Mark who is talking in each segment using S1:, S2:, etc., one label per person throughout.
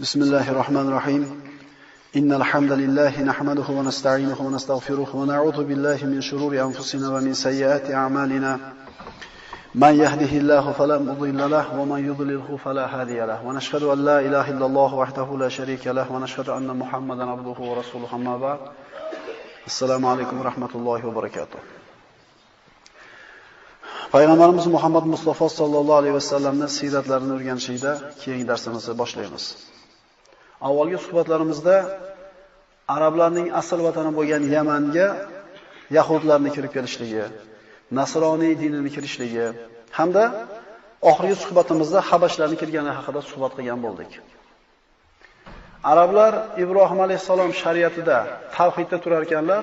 S1: بسم الله الرحمن الرحيم إن الحمد لله نحمده ونستعينه ونستغفره ونعوذ بالله من شرور أنفسنا ومن سيئات أعمالنا من يهده الله فلا مضل له ومن يضلله فلا هادي له ونشهد أن لا إله إلا الله وحده لا شريك له ونشهد أن محمدا عبده ورسوله أما بعد السلام عليكم ورحمة الله وبركاته Payg'ambarimiz Muhammad Mustafa sallallohu alayhi vasallamning siyratlarini o'rganishda keyingi darsimizni boshlaymiz. Avvalgi suhbatlarimizda arablarning asl vatani bo'lgan Yamanga yahudlarning kirib kelishligi, nasroniy dinini kirishligi hamda oxirgi suhbatimizda habashlarni kirgani haqida suhbat qilgan bo'ldik. Arablar Ibrohim alayhisalom shariatida tavhidda turar ekanlar.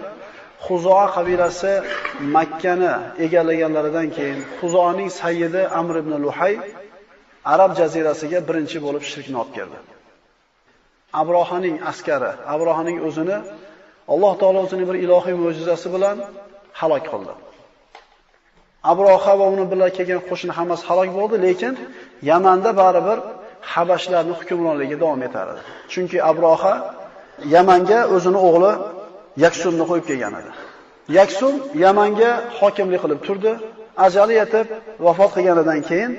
S1: Xuzoa qabilasi Makkani egallaganlaridan keyin Xuzoaning sayyidi Amr ibn Luhay Arab jazirasiga birinchi bo'lib shirkni olib keldi. Abrohaning askari, Abrohaning o'zini Alloh taolo o'zining bir ilohiy mo'jizasi bilan halok qildi. Abroha va uni bilan kelgan qo'shin hammasi halok bo'ldi, lekin Yamanda baribir Habashlarning hukmronligi davom etar edi. Chunki Abroha Yamanga o'zini o'g'li Yaksunni qo'yib kelgan edi. Yaksun Yamanga hokimlik qilib turdi. Ajali yetib vafot qilganidan keyin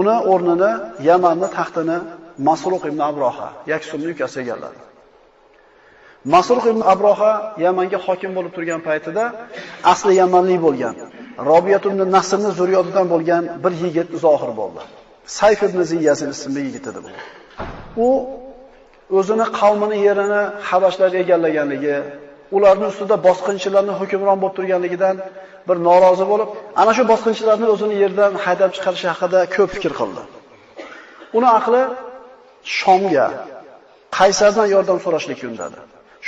S1: uni o'rnini Yamanni taxtini Masruq ibn Abroha, Yaksumni ukasi egalladi. Masruq ibn Abroha Yamanga hokim bo'lib turgan paytida asli Yamanlik bo'lgan, Robiyat ibn Nasrni zurriyotidan bo'lgan bir yigit zohir bo'ldi. Sayf ibn Ziyasin ismli yigit edi bu. U o'zini qavmini yerini Habashlar egallaganligi, ularning ustida bosqinchilarning hukmron bo'lib turganligidan bir norozi bo'lib, ana shu bosqinchilarni o'zini yerdan haydab chiqarish haqida ko'p fikr qildi. Uni aqli Shomga, Qaysardan yordam so'rashlik yundadi.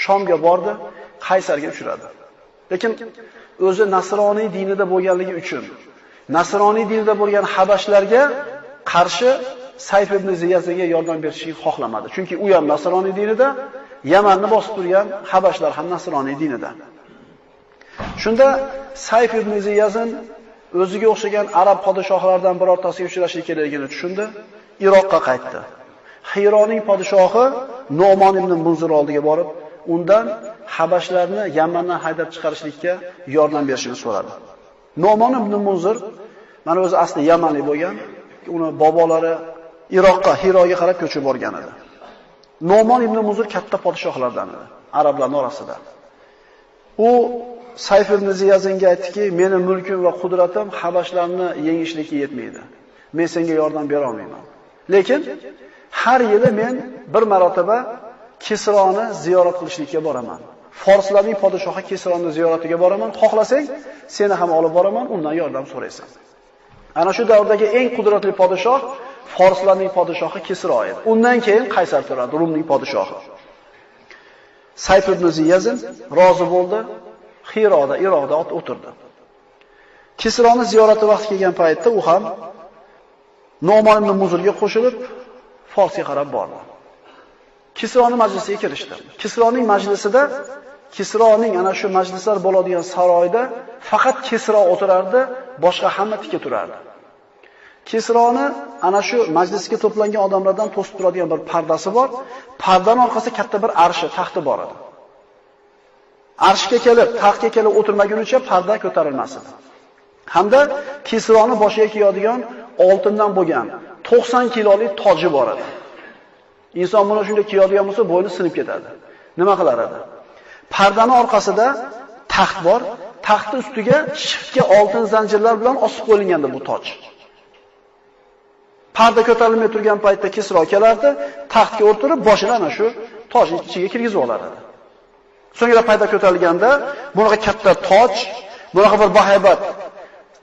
S1: Shomga bordi, Qaysarga uchradi. Lekin o'zi nasroniy dinida bo'lganligi uchun nasroniy dinida bo'lgan habashlarga qarshi Sayf ibn Ziyazga yordam berishni xohlamadi. Chunki u ham nasroniy dinida, Yamanni bosib turgan habashlar ham nasroniy dinida. Shunda Sayf ibn Ziyazin o'ziga o'xshagan arab podshohlaridan birortasiga uchrashish kerakligini tushundi, Iroqqa qaytdi. Xironing podshohi Nomon ibn Munzir oldiga borib, undan habashlarni Yamandan haydab chiqarishlikka yordam berishini so'radi. Nomon ibn Munzir mana o'zi asli Yamanlik bo'lgan, uni bobolari Iroqqa, Hiroga qarab ko'chib borgan edi. Nomon ibn Munzir katta podshohlardan edi, arablar orasida. U Sayf ibn Ziyazinga aytdiki, "Meni mulkim va qudratim habashlarni yengishlikka yetmaydi. Men senga yordam bera olmayman. Lekin har yili men bir marotaba Kisroni ziyorat qilishlikka boraman. Forslarning podshohi Kisroni ziyoratiga boraman. Xohlasang, seni ham olib boraman, undan yordam so'raysan." Ana shu davrdagi eng qudratli podshoh Forslarning podshohi Kisro edi. Undan keyin Qaysar turadi, Rumning podshohi. Sayf ibn Ziyazin rozi bo'ldi, Xiroda, Iroqda o'tirdi. Kisroni ziyorati vaqti kelgan paytda u ham Nomon ibn qo'shilib Forsga qarab bordi. Kisroning majlisiga kirishdi. Kisroning majlisida Kisroning ana shu majlislar bo'ladigan saroyda faqat Kisro o'tirardi, boshqa hamma tikka turardi. Kisroni ana shu majlisga to'plangan odamlardan to'sib turadigan bir pardasi bor. Pardaning orqasida katta bir arshi, taxti bor edi. Arshga kelib, taxtga kelib o'tirmagunicha parda ko'tarilmas edi. Hamda Kisroni boshiga kiyadigan oltindan bo'lgan 90 kilolik toji bor edi. Inson buni shunday kiyadigan bo'lsa, bo'yni sinib ketadi. Nima qilar edi? Pardaning orqasida taxt bor. Taxtning ustiga shiftga oltin zanjirlar bilan osib qo'yilgandi bu toj. Parda ko'tarilmay turgan paytda Kisro kelardi, taxtga o'tirib, boshini ana shu toj ichiga kirgizib olar edi. So'ngra payda ko'tarilganda, bunaqa katta toj, bunaqa bir bahaybat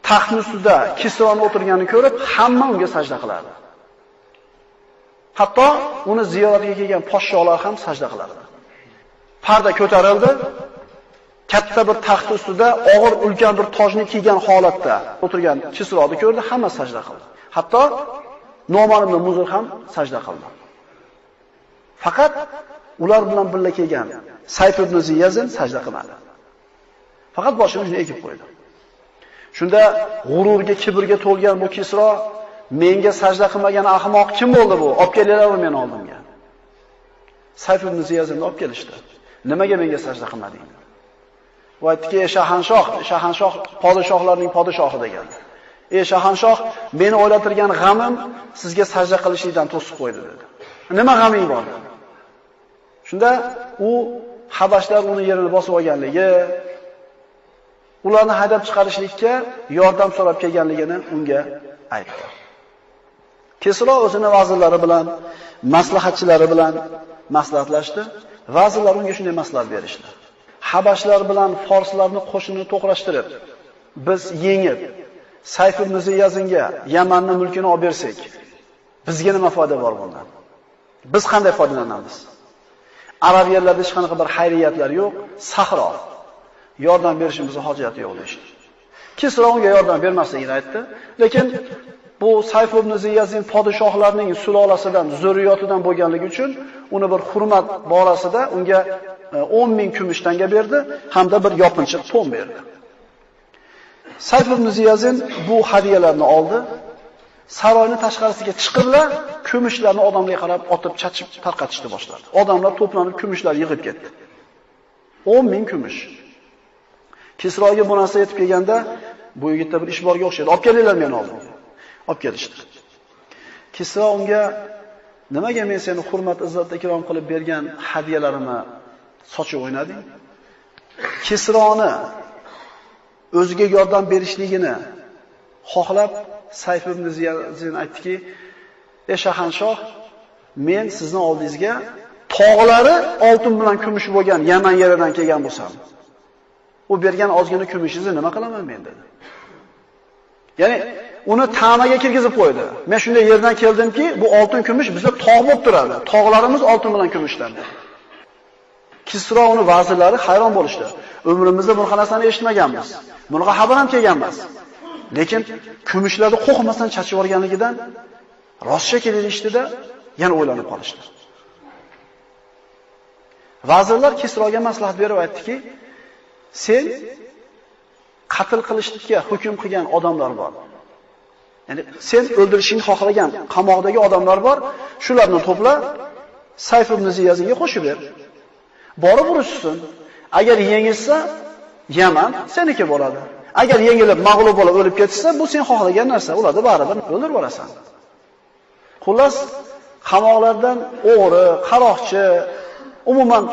S1: taxtni ustida Kisroni o'tirganini ko'rib, hamma unga sajda qilardi. Hatto uni ziyoratga kelgan podsholar ham sajda qilardi. Parda ko'tarildi, katta bir taxt ustida og'ir ulkan bir tojni kiygan holatda o'tirgan Kisroni ko'rdi, hamma sajda qildi. Hatto Nomon ibn Muzir ham sajda qildi. Faqat ular bilan birga kelgan Sayf ibn Ziyazin sajda qilmadi. Faqat boshini shunday egib qo'ydi. Shunda g'ururga, kibrga to'lgan bu Kisro menga sajda qilmagan ahmoq kim bo'ldi bu? Olib kelinglar meni oldimga. Sayf ibn Ziyazni olib kelishdi. Nimaga menga sajda qilmading? Va aytdiki, shahanshoh, shahanshoh podshohlarning podshohi degan. Ey shahanshoh, meni o'ylatirgan g'amim sizga sajda qilishingdan to'sib qo'ydi dedi. Nima g'aming bor? Shunda u Habashlar uni yerini bosib olganligi, ularni haydab chiqarishlikka yordam so'rab kelganligini unga aytdi. Kesro o'zini vazirlari bilan, maslahatchilari bilan maslahatlashdi. Vazirlar unga shunday maslahat berishdi. Habashlar bilan forslarni qo'shinini to'qrashtirib, biz yengib Sayf ibn Ziyazinga Yamanning mulkini olib bersak, bizga nima foyda bor bundan? Biz qanday foydalanamiz? Arab yerlarida hech qanaqa bir xayriyatlar yo'q, sahro. Yordam berishimizni hojati yo'q deyishdi. Kisro unga yordam bermasligini aytdi, lekin bu Sayf ibn Ziyazin podshohlarning sulolasidan, zurriyotidan bo'lganligi uchun uni bir hurmat borasida unga e, 10 ming kumush tanga berdi hamda bir yopinchiq to'n berdi. Sayf ibn Ziyazin bu hadiyalarni oldi. Saroyning tashqarisiga chiqdilar, kumushlarni odamlarga qarab otib, chachib, tarqatishni boshladi. Odamlar to'planib kumushlar yig'ib ketdi. 10 ming kumush. Kisroga bu narsa yetib kelganda, bu yigitda bir ish borga o'xshaydi. Olib kelinglar meni oldim. olib kelishdi. Kisro unga nimaga men seni hurmat, izzat, ikrom qilib bergan hadiyalarimni sochib o'ynading? Kisroni o'ziga yordam berishligini xohlab Sayf ibn Ziyan aytdiki, "Ey shahanshoh, men sizni oldingizga tog'lari oltin bilan kumush bo'lgan Yaman yeridan kelgan bo'lsam, u bergan ozgina kumushingizni nima qilaman men?" dedi. Ya'ni uni tamaga kirgizib qo'ydi. Men shunday yerdan keldimki, bu oltin kumush bizda tog' bo'lib turadi. Tog'larimiz oltin bilan kumushdan. Kisro uni vazirlari hayron bo'lishdi. Umrimizda bunaqa narsani eshitmaganmiz. Bunaqa xabar ham kelgan emas. Lekin kumushlarni qo'rqmasdan chachib yuborganligidan rostcha kelishdida yana o'ylanib qolishdi. Vazirlar Kisroga maslahat berib aytdiki, sen qatl qilishlikka hukm qilgan odamlar bor. Ya'ni sen o'ldirishingni xohlagan qamoqdagi odamlar bor, shularni to'pla, Sayf ibn Ziyaziga qo'shib ber. Borib urushsin. Agar yengilsa, Yaman seniki bo'ladi. Agar yengilib mag'lub bo'lib o'lib ketsa, bu sen xohlagan narsa, ularni baribir o'ldirib yuborasan. Xullas, qamoqlardan o'g'ri, qaroqchi, umuman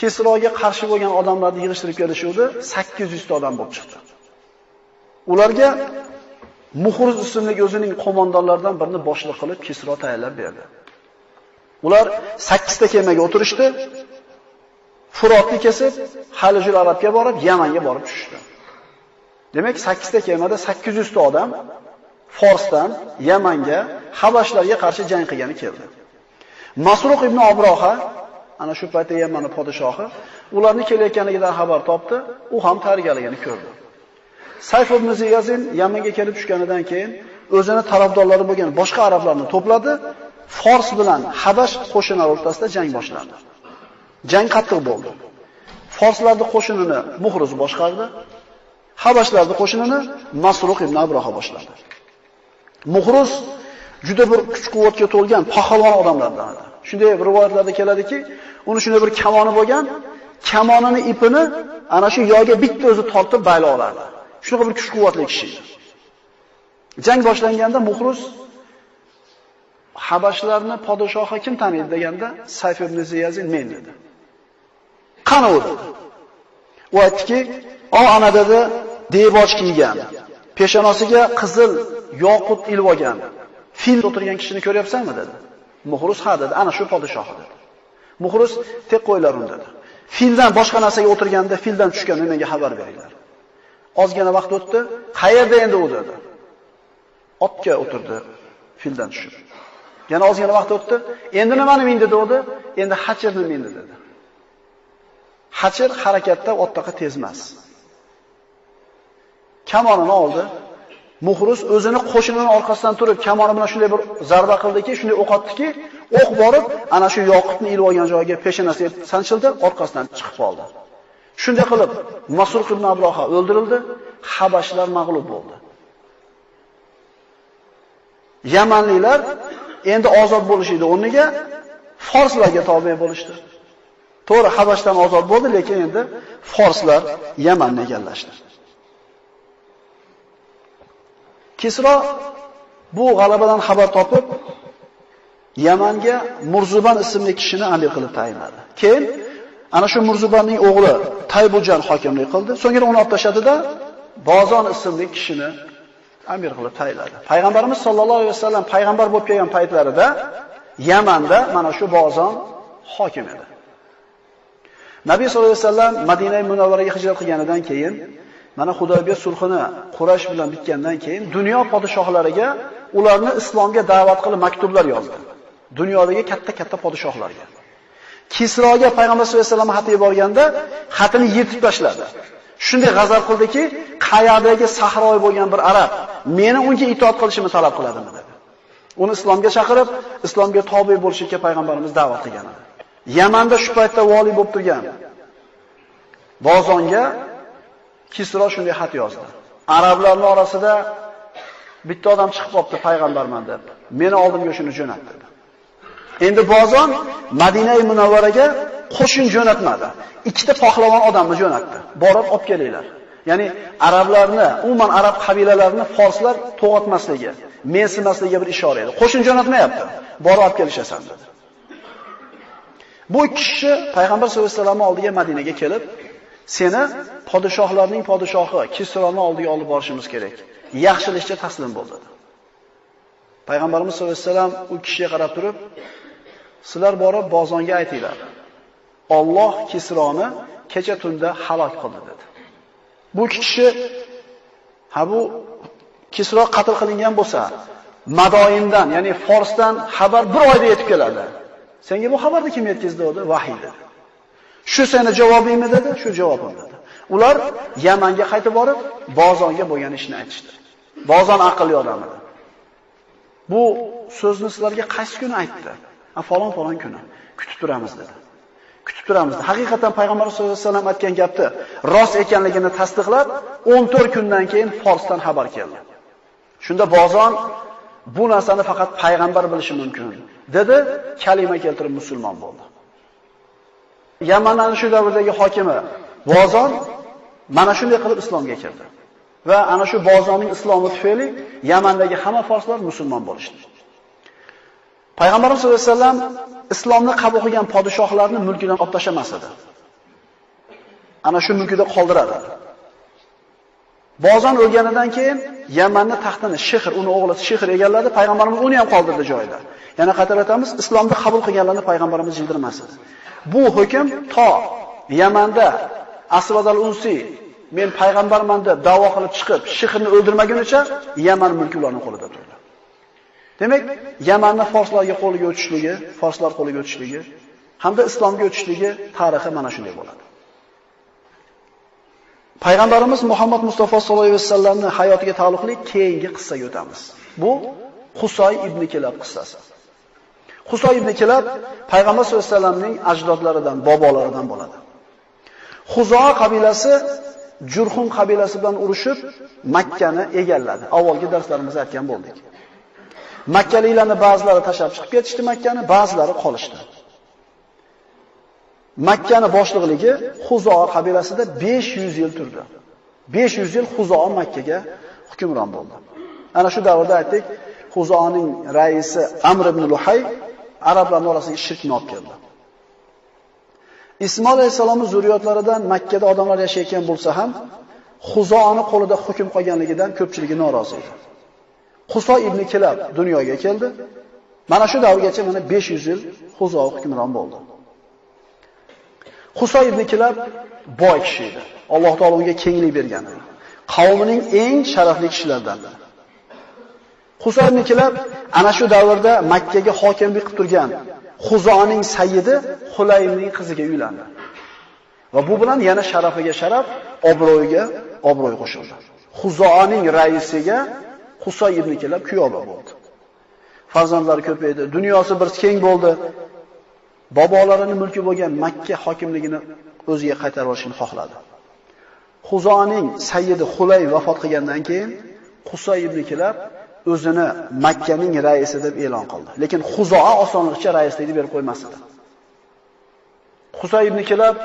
S1: Kesroga qarshi bo'lgan odamlarni yig'ishtirib kelishuvdi, 800 ta odam bo'lib chiqdi. Ularga Muhruz ismli o'zining qo'mondonlaridan birini boshliq qilib Kisro tayinlab berdi. Ular 8 ta kemaga o'tirishdi. Furotni kesib, Halijul Arabga borib, Yamanga borib tushdi. Demak, 8 ta kemada 800 ta odam Forsdan Yamanga, Habashlarga qarshi jang qilgani keldi. Masruq ibn Abroha ana shu paytda Yamanning podshohi ularni kelayotganligidan xabar topdi, u ham tayyorgarligini ko'rdi. Sayf ibn Ziyazin Yamanga kelib tushganidan keyin o'zini tarafdorlari bo'lgan boshqa arablarni to'pladi, Fors bilan Habash qo'shinlari o'rtasida jang boshlandi. Jang qattiq bo'ldi. Forslarning qo'shinini Muhruz boshqardi, Habashlarning qo'shinini Masruq ibn Abroha boshladi. Muhruz juda bir kuch-quvvatga to'lgan pahlavon odamlardan edi. Shunday rivoyatlarda keladiki, uni shunday bir kamoni bo'lgan, kamonini ipini ana shu yoyga bitta o'zi tortib bayla olardi. Shunaqa bir kuch-quvvatli kishi. Jang boshlanganda Muhruz Habashlarni podshohi kim taniydi deganda Sayf ibn Ziyazin men dedi. Qani u dedi. U aytdiki, "O ana dedi, devoch kiygan, peshonasiga qizil yoqut ilib olgan, fil o'tirgan kishini ko'ryapsanmi?" dedi. Muhrus ha dedi, ana shu podshoh dedi. Muhrus tek qo'ylar uni dedi. Fildan boshqa narsaga o'tirganda fildan tushganini menga xabar beringlar. Ozgina vaqt o'tdi, qayerda endi u dedi. Otga o'tirdi, fildan tushib. Yana ozgina vaqt o'tdi, endi nimani mindi dedi, endi hachirni mindi dedi. Hachir harakatda otdaqa tezmas. Kamonini oldi, Muhrus o'zini qo'shinining orqasidan turib, kamoni bilan shunday bir zarba qildiki, shunday o'q otdiki, o'q borib, ana shu yoqutni ilib olgan joyiga peshonasiga sanchildi, orqasidan chiqib qoldi. Shunday qilib, Masruq ibn Abroha o'ldirildi, Habashlar mag'lub bo'ldi. Yamanliklar endi ozod bo'lishdi o'rniga forslarga tobe bo'lishdi. To'g'ri, Habashdan ozod bo'ldi, lekin endi forslar Yamanni egallashdi. Kisro bu g'alabadan xabar topib, Yamanga Murzuban ismli kishini amir qilib tayinladi. Keyin ana shu Murzubanning o'g'li Taybujan hokimlik qildi. So'ngra uni olib tashladida Bozon ismli kishini amir qilib tayinladi. Payg'ambarimiz sollallohu alayhi vasallam payg'ambar bo'lib kelgan paytlarida Yamanda mana shu Bozon hokim edi. Nabiy sollallohu alayhi vasallam Madina munavvaraga hijrat qilganidan keyin mana Xudoybiya sulhini Quraysh bilan bitgandan keyin dunyo podshohlariga ularni islomga da'vat qilib maktublar yozdi. Dunyodagi katta-katta podshohlarga. Kisroga payg'ambar sollallohu alayhi vasallam xat yuborganda xatini yirtib tashladi. Shunday g'azab qildiki, Qayadagi sahroy bo'lgan bir arab meni unga itoat qilishimni talab qiladimi dedi. Uni islomga chaqirib, islomga tobe bo'lishga payg'ambarimiz da'vat qilgan edi. Yamanda shu paytda vali bo'lib turgan Bozonga Kisro shunday xat yozdi. Arablarning orasida bitta odam chiqib qopti payg'ambarman deb. Meni oldimga shuni jo'natdi. Endi Bozon Madinai Munavvaraga qo'shin jo'natmadi. Ikkita pahlavon odamni jo'natdi. Borib olib kelinglar. Ya'ni arablarni, umuman arab qabilalarini forslar to'g'atmasligi, mensimasligiga bir ishora edi. Qo'shin jo'natmayapti. Borib olib kelishasan dedi. Bu kishi payg'ambar sollallohu alayhi vasallam oldiga Madinaga kelib, seni podshohlarning podshohi Kisroni oldiga olib borishimiz kerak. Yaxshilikcha taslim bo'l dedi. Payg'ambarimiz sollallohu alayhi vasallam u kishiga qarab turib, sizlar borib bozonga aytinglar. Alloh Kisroni kecha tunda halok qildi dedi. Bu kishi ha bu Kisro qatl qilingan bo'lsa, Madoindan, ya'ni Forsdan xabar bir oyda yetib keladi. Senga bu xabarni kim yetkazdi dedi? Vahiy dedi. Shu seni javobingmi dedi? Shu javobim dedi. Ular Yamanga qaytib borib, Bozonga bo'lgan ishni aytishdi. Bozon aqlli odam edi. Bu so'zni sizlarga qaysi kuni aytdi? A falon falon kuni. Kutib turamiz dedi. Kutib turamiz. Haqiqatan payg'ambar sollallohu alayhi vasallam aytgan gapni rost ekanligini tasdiqlab, 14 kundan keyin Forsdan xabar keldi. Shunda Bozon bu narsani faqat payg'ambar bilishi mumkin, dedi, kalima keltirib musulmon bo'ldi. Yamanning shu davrdagi hokimi Bozon mana shunday qilib islomga kirdi. Va ana shu Bozonning islomi tufayli Yamandagi hamma forslar musulmon bo'lishdi. Payg'ambarimiz sollallohu alayhi vasallam islomni qabul qilgan podshohlarni mulkidan olib tashlamas edi. Ana shu mulkida qoldiradi. Bozon o'lganidan keyin Yamanni taxtini Shihr, uni o'g'li Shihr egalladi, payg'ambarimiz uni ham qoldirdi joyida. Yana qaytarib islomni qabul qilganlarni payg'ambarimiz jildirmas edi. Bu hukm to Yamanda Asvad al-Unsi men payg'ambarman deb da'vo qilib chiqib, Shihrni o'ldirmagunicha Yaman mulki ularning qo'lida turdi. Demak, Yamanni forslarga qo'liga o'tishligi, forslar qo'liga o'tishligi hamda islomga o'tishligi tarixi mana shunday bo'ladi. Payg'ambarimiz Muhammad Mustafa sollallohu alayhi vasallamning hayotiga taalluqli keyingi qissaga o'tamiz. Bu Husoy ibn Kilab qissasi. Husoy ibn Kilab payg'ambar sollallohu alayhi vasallamning ajdodlaridan, bobolaridan bo'ladi. Huzoa qabilasi Jurhum qabilasi bilan urushib Makkani egalladi. Avvalgi darslarimizda aytgan bo'ldik. Makkaliklarni ba'zilari tashab chiqib ketishdi Makkani, ba'zilari qolishdi. Makkani boshliqligi Huzoa qabilasida 500 yil turdi. 500 yil Huzoa Makkaga hukmron bo'ldi. Ana shu davrda aytdik, Huzoaning raisi Amr ibn Luhay arablarning orasiga shirkni olib keldi. Ismoil alayhisolamning zurriyotlaridan Makkada odamlar yashayotgan bo'lsa ham, Xuzoni qo'lida hukm qolganligidan ko'pchiligi norozi edi. Huso ibn Kilab dunyoga keldi. Mana shu davrgacha mana 500 yil Huzo hukmron bo'ldi. Huso ibn Kilab boy kishi edi. Alloh taolo unga kenglik bergan. Qavmining eng sharafli kishilaridan. Huso ana shu davrda Makkaga hokimlik qilib turgan Xuzoning sayyidi Hulaymning qiziga uylandi. Va bu bilan yana sharafiga sharaf, obro'yiga obro'y qo'shildi. Xuzoning raisiga Husay ibnikilar kuyova bo'ldi. Farzandlari ko'paydi, dunyosi bir keng bo'ldi. Bobolarining mulki bo'lgan Makka hokimligini o'ziga qaytarib olishni xohladi. Xuzoning sayyidi Hulay vafot qilgandan keyin Husoy ibn Kilab o'zini Makkaning raisi deb e'lon qildi. Lekin Xuzoa osonlikcha raislikni berib qo'ymasdi. Xuso ibn Kilab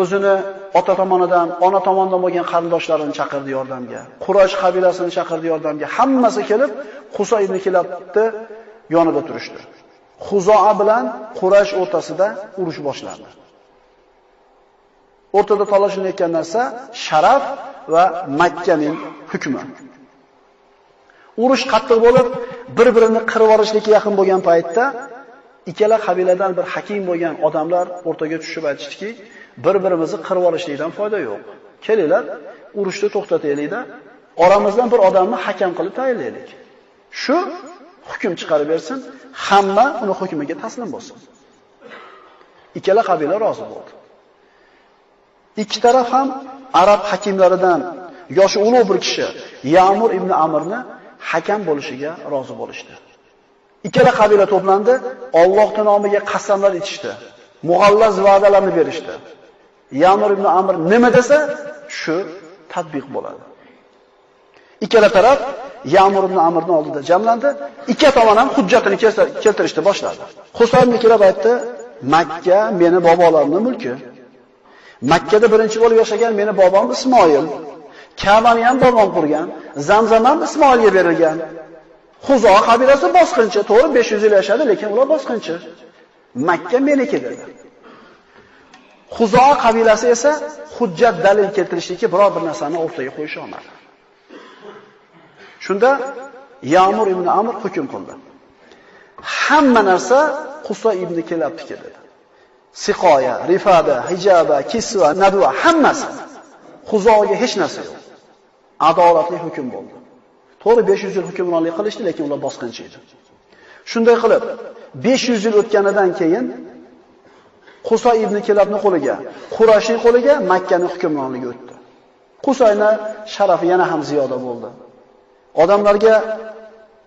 S1: o'zini ota tomonidan, ona tomonidan bo'lgan qarindoshlarini chaqirdi yordamga. Quraysh qabilasini chaqirdi yordamga. Hammasi kelib Xuso ibn Kilabni yonida turishdi. Xuzoa bilan Quraysh o'rtasida urush boshlandi. O'rtada talashlanayotgan narsa sharaf va Makkaning hukmi. Urush qattiq bo'lib, bir-birini qirib yuborishlikka yaqin bo'lgan paytda ikkala qabiladan bir hakim bo'lgan odamlar o'rtaga tushib aytishdiki, bir-birimizni qirib olishlikdan foyda yo'q. Kelinglar, urushni to'xtataylik-da, oramizdan bir odamni hakam qilib tayinlaylik. Shu hukm chiqarib bersin, hamma uni hukmiga taslim bo'lsin. Ikkala qabila rozi bo'ldi. Ikki taraf ham arab hakimlaridan yoshi ulug' bir kishi Ya'mur ibn Amrni hakam bo'lishiga rozi bo'lishdi. Ikkala qabila to'plandi, Alloh nomiga qasamlar ichishdi. Mughallaz va'dalarni berishdi. Ya'mur ibn Amr nima desa, shu tatbiq bo'ladi. Ikkala taraf Ya'mur ibn Amrning oldida jamlandi. Ikki tomon ham hujjatini keltirishni boshladi. Husayn kelib aytdi, Makka meni bobolarimning mulki. Makkada birinchi bo'lib yashagan meni bobom Ismoil. Ka'bani ham bobom qurgan, Zamzam ham Ismoilga berilgan. Xuzo qabilasi bosqinchi, to'g'ri 500 yil yashadi, lekin ular bosqinchi. Makka meniki dedi. Xuzo qabilasi esa hujjat dalil keltirishlikka biror bir narsani o'rtaga qo'yisha olmadi. Shunda Ya'mur ibn Amr hukm qildi. Hamma narsa Qusa ibn Kelabniki dedi. Siqoya, rifada, hijaba, kisva, nadva hammasi. Xuzoga hech narsa yo'q. Adolatli hukm bo'ldi. To'g'ri 500 yil hukmronlik qilishdi, lekin ular bosqinchi edi. Shunday qilib 500 yil o'tganidan keyin Qusay ibn Kilabning qo'liga, Qurayshning qo'liga Makkaning hukmronligi o'tdi. Qusayning sharafi yana ham ziyoda bo'ldi. Odamlarga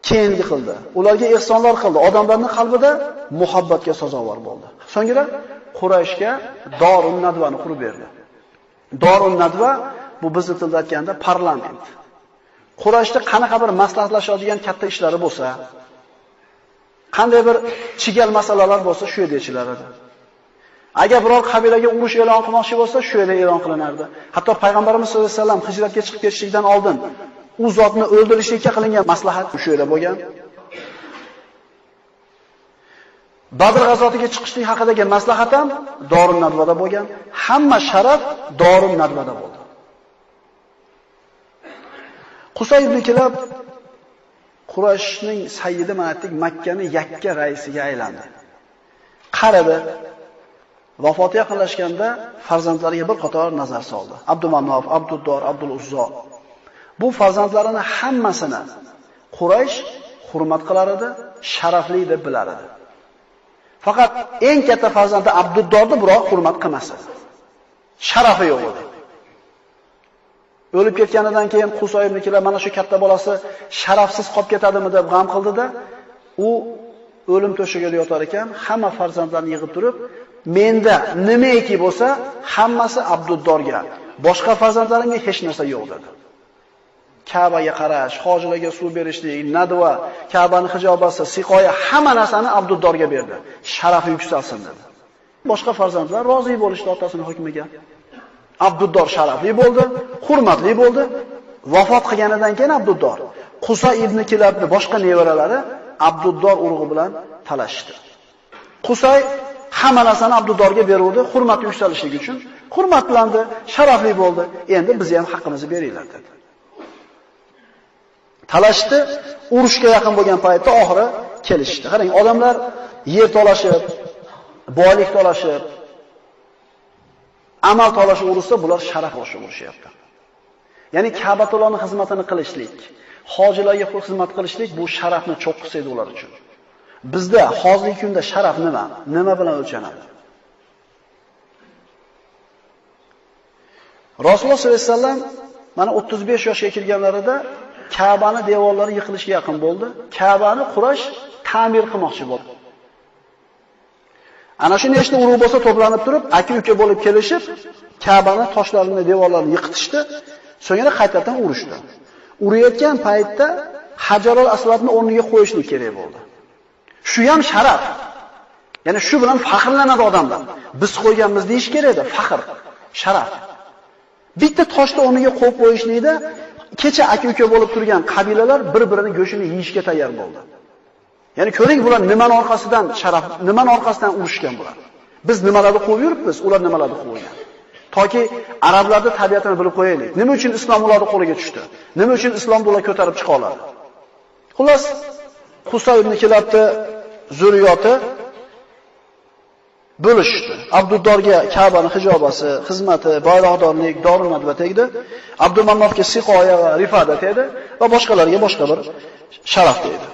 S1: keyingi qildi. Ularga ehsonlar qildi. Odamlarning qalbida muhabbatga sazovor bo'ldi. So'ngra Qurayshga Dorun Nadvani qurib berdi. Dorun Nadva bu bizni tilda aytganda parlament. Qurashda qanaqa bir maslahatlashadigan katta ishlari bo'lsa, qanday bir chigal masalalar bo'lsa, shu yerda yechilar edi. Agar biror qabilaga urush e'lon qilmoqchi bo'lsa, shu yerda e'lon qilinardi. Hatto payg'ambarimiz sollallohu alayhi vasallam hijratga chiqib ketishlikdan oldin u zotni o'ldirishlikka qilingan maslahat shu yerda bo'lgan. Badr g'azotiga chiqishlik haqidagi maslahat ham Dorun Nadvada bo'lgan. Hamma sharaf Dorun Nadvada bo'ldi. Qusay ibn Kilab Qurayshning sayyidi manatik Makkani yakka raisiga aylandi. Qaradi. Vafoti yaqinlashganda farzandlariga bir qator nazar soldi. Abdumanof, Abduddor, Abdul Uzzo. Bu farzandlarini hammasini Quraysh hurmat qilar edi, sharafli deb bilar edi. Faqat eng katta farzandi Abduddorni biroq hurmat qilmasdi. Sharafi yo'q edi. O'lib ketganidan keyin Qusoy mana shu katta bolasi sharafsiz qolib ketadimi deb g'am qildida, u o'lim to'shagida yotar ekan, hamma farzandlarni yig'ib turib, menda nimaiki bo'lsa, hammasi Abduddorga, boshqa farzandlarimga hech narsa yo'q dedi. Ka'baga qarash, hojilarga suv berishlik, nadva, Ka'baning hijobasi, siqoya hamma narsani Abduddorga berdi. Sharafi yuksalsin dedi. Boshqa farzandlar rozi bo'lishdi otasining hukmiga. Abduddor sharafli bo'ldi, hurmatli bo'ldi. Vafot qilganidan keyin Abduddor Qusa ibn Kilabni boshqa nevaralari Abduddor urug'i bilan talashdi. Qusay hamma narsani Abduddorga beruvdi, hurmati yuksalishligi uchun hurmatlandi, sharafli bo'ldi. Endi biz ham haqqimizni beringlar dedi. Talashdi, urushga yaqin bo'lgan paytda oxiri kelishdi. Qarang, odamlar yer talashib, boylik talashib, amal talashi urusda bular sharaf boshi urushyapti. Ya'ni Ka'batullohning xizmatini qilishlik, hojilarga xizmat qilishlik bu sharafni cho'qqisi edi ular uchun. Bizda hozirgi kunda sharaf nima? Nima bilan o'lchanadi? Rasululloh sollallohu alayhi vasallam mana 35 yoshga kirganlarida Ka'bani devorlari yiqilishga yaqin bo'ldi. Ka'bani Quraysh ta'mir qilmoqchi bo'ldi. Ana shu nechta urug' bo'lsa to'planib turib, aka-uka bo'lib kelishib, Ka'bani toshlarini, devorlarini yiqitishdi. So'ngra qaytadan urushdi. Urayotgan paytda Hajarul Aswadni o'rniga qo'yishlik kerak bo'ldi. Shu ham sharaf. Ya'ni shu bilan faxrlanadi odamlar. Biz qo'yganmiz deyish kerak edi, faxr, sharaf. Bitta toshni o'rniga qo'yib qo'yishlikda kecha aka-uka bo'lib turgan qabilalar bir-birini go'shini yeyishga tayyor bo'ldi. Ya'ni ko'ring bular nimani orqasidan sharaf, nimani orqasidan urushgan bular. Biz nimalarni qo'yib yuribmiz, ular nimalarni qo'ygan. Toki arablarning tabiatini bilib qo'yaylik. Nima uchun islom ularning qo'liga tushdi? Nima uchun islom bular ko'tarib chiqa oladi? Xullas, Husayn ibn Kilabni zurriyoti bo'lishdi. Abduddorga Ka'baning hijobasi, xizmati, bayroqdorlik, Dorul Madva tegdi. Abdulmannofga Siqoya va Rifada tegdi va boshqalarga boshqa bir sharaf tegdi.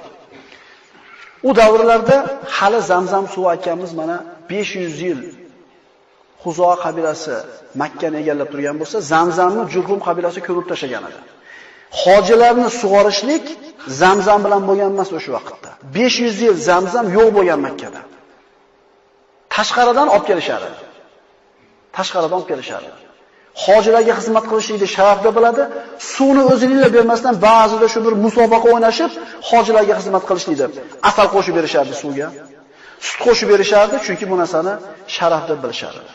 S1: U davrlarda hali Zamzam suvi akamiz mana 500 yil Xuzo qabilasi Makkani egallab turgan bo'lsa, Zamzamni Jurhum qabilasi ko'rib tashagan edi. Hojilarni sug'orishlik Zamzam bilan bo'lgan emas o'sha vaqtda. 500 yil Zamzam yo'q bo'lgan Makkada. Tashqaridan olib kelishardi. Tashqaridan olib kelishardi. Hojilarga xizmat qilishlikni sharafda biladi. Suvni o'zingizga bermasdan ba'zida shu bir musobaqa o'ynashib, hojilarga xizmat qilishlikni asal qo'shib berishardi suvga. Sut qo'shib berishardi, chunki bu narsani sharaf deb bilishardi.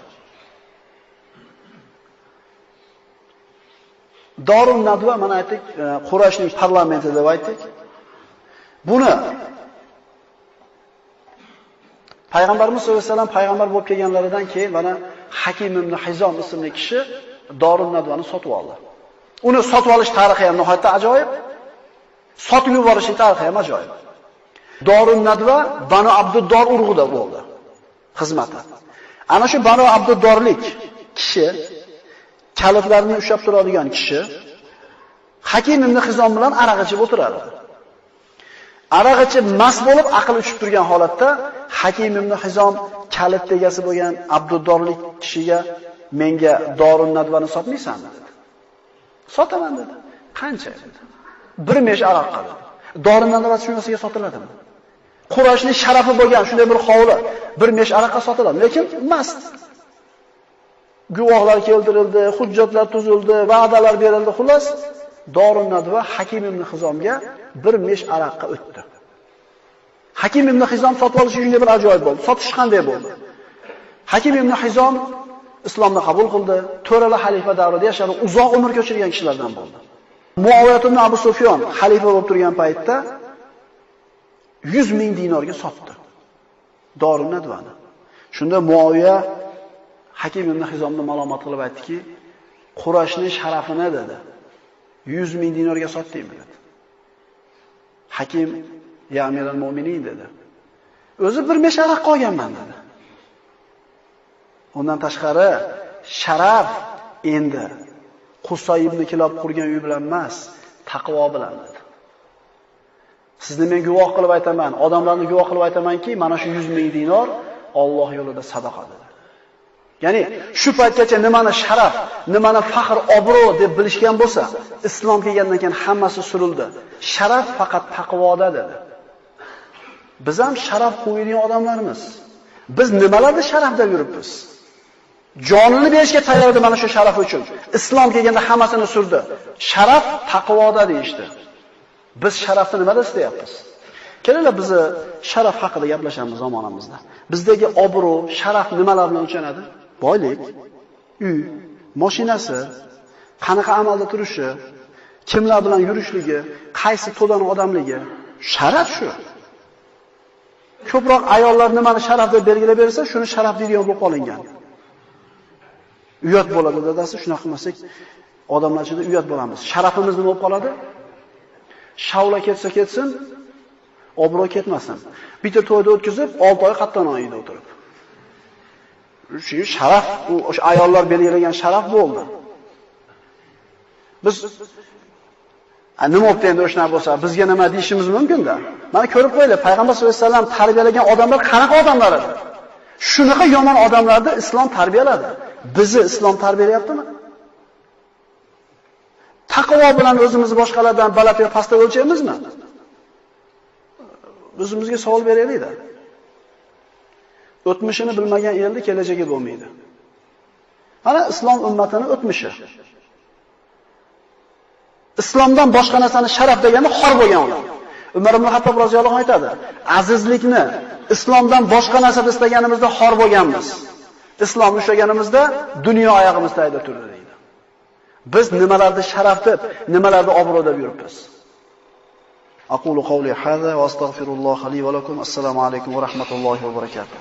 S1: Dorun Nadva mana aytdik, e, Qurayshning parlamenti deb aytdik. Buni Payg'ambarimiz sollallohu alayhi vasallam payg'ambar bo'lib kelganlaridan keyin mana Hakim ibn Hizom ismli kishi Dorun Nadvani sotib oldi. Uni sotib olish tarixi ham nihoyatda ajoyib. Sotib yuborish tarixi ham ajoyib. Dorun Nadva Banu Abduddor urug'ida bo'ldi xizmati. Ana shu Banu Abduddorlik kishi kalitlarni ushlab turadigan kishi Hakim ibn Hizom bilan aroq ichib o'tirardi. Aroq ichib mast bo'lib aql uchib turgan holatda Hakim ibn Hizom kalit egasi bo'lgan Abduddorlik kishiga menga Dorun Nadvani sotmaysanmi dedi. Sotaman dedi. Qancha dedi. Bir mesh aroqqa dedi. Dorun Nadvasi shunisiga sotiladimi? Qurashning sharafi bo'lgan shunday bir hovli bir mesh aroqqa sotiladi, lekin mast. guvohlar keltirildi, hujjatlar tuzildi, va'dalar berildi. Xullas, Dorun Nadva Hakim ibn Hizomga bir mesh aroqqa o'tdi. Hakim ibn Hizom sotib olishi shunday bir ajoyib bo'ldi. Sotish qanday bo'ldi? Hakim ibn Hizom islomni qabul qildi, To'rala xalifa davrida yashadi, uzoq umr ko'chirgan kishilardan bo'ldi. Muoviyat ibn Abu Sufyon xalifa bo'lib turgan paytda 100 ming dinorga sotdi. Dorun Nadvani. Shunda Muoviya Hakim ibn Hizomni malomat qilib aytdiki, Qurashning sharafini dedi. 100 ming dinorga sotdingmi dedi. Hakim ya amiral mu'minin dedi. O'zi bir mesharaq qolganman dedi. Undan tashqari sharaf endi Qusay ibn Kilob qurgan uy bilan emas, taqvo bilan dedi. Sizni men guvoh qilib aytaman, odamlarni guvoh qilib aytamanki, mana shu 100 ming dinor Alloh yo'lida sadaqa dedi. Ya'ni shu paytgacha nimani sharaf, nimani faxr, obro' deb bilishgan bo'lsa, islom kelgandan keyin hammasi surildi. Sharaf faqat taqvoda dedi. Biz ham sharaf qo'yadigan odamlarmiz. Biz nimalarni sharaf deb yuribmiz? Jonini berishga tayyor edi mana shu sharaf uchun. Islom kelganda hammasini surdi. Sharaf taqvoda deyishdi. Biz sharafni nimada istayapmiz? Kelinglar bizni sharaf haqida gaplashamiz zamonamizda. Bizdagi obro', sharaf nimalar bilan o'lchanadi? Boylik, uy, mashinasi, qanaqa amalda turishi, kimlar bilan yurishligi, qaysi to'dan odamligi, sharaf shu. Ko'proq ayollar nimani sharaf deb belgilab bersa, shuni sharaf deydigan bo'lib qolingan. Uyat bo'ladi dadasi, shunaqa qilmasak odamlar ichida uyat bo'lamiz. Sharafimiz nima bo'lib qoladi? Shavla ketsa ketsin, obro' ketmasin. Bitta to'yda o'tkazib, 6 oy qattan oyida o'tirib. Shu sharaf, u o'sha ayollar belgilagan sharaf bo'ldi. Biz nima bo'libdi endi o'sha bo'lsa, bizga nima deyishimiz mumkin-da. Mana ko'rib qo'yinglar, payg'ambar sollallohu alayhi vasallam tarbiyalagan odamlar qanaqa odamlar edi? Shunaqa yomon odamlarni islom tarbiyaladi. Bizni islom tarbiyalayaptimi? Taqvo bilan o'zimizni boshqalardan baland yo pastda o'lchaymizmi? O'zimizga savol beraylik-da. O'tmishini bilmagan elni kelajagi bo'lmaydi. Mana islom ummatining o'tmishi. Islomdan boshqa narsani sharaf degani xor bo'lgan ular. Umar ibn Hattob roziyallohu anhu aytadi: "Azizlikni islomdan boshqa narsada istaganimizda xor bo'lganmiz. islom ushlaganimizda dunyo oyog'imiz tagida turdi deydi. Biz nimalarni sharaf deb, nimalarni obro' deb yuribmiz. Aqulu qawli hadha va astagfirulloh li va lakum. Assalomu alaykum va rahmatullohi va barakatuh.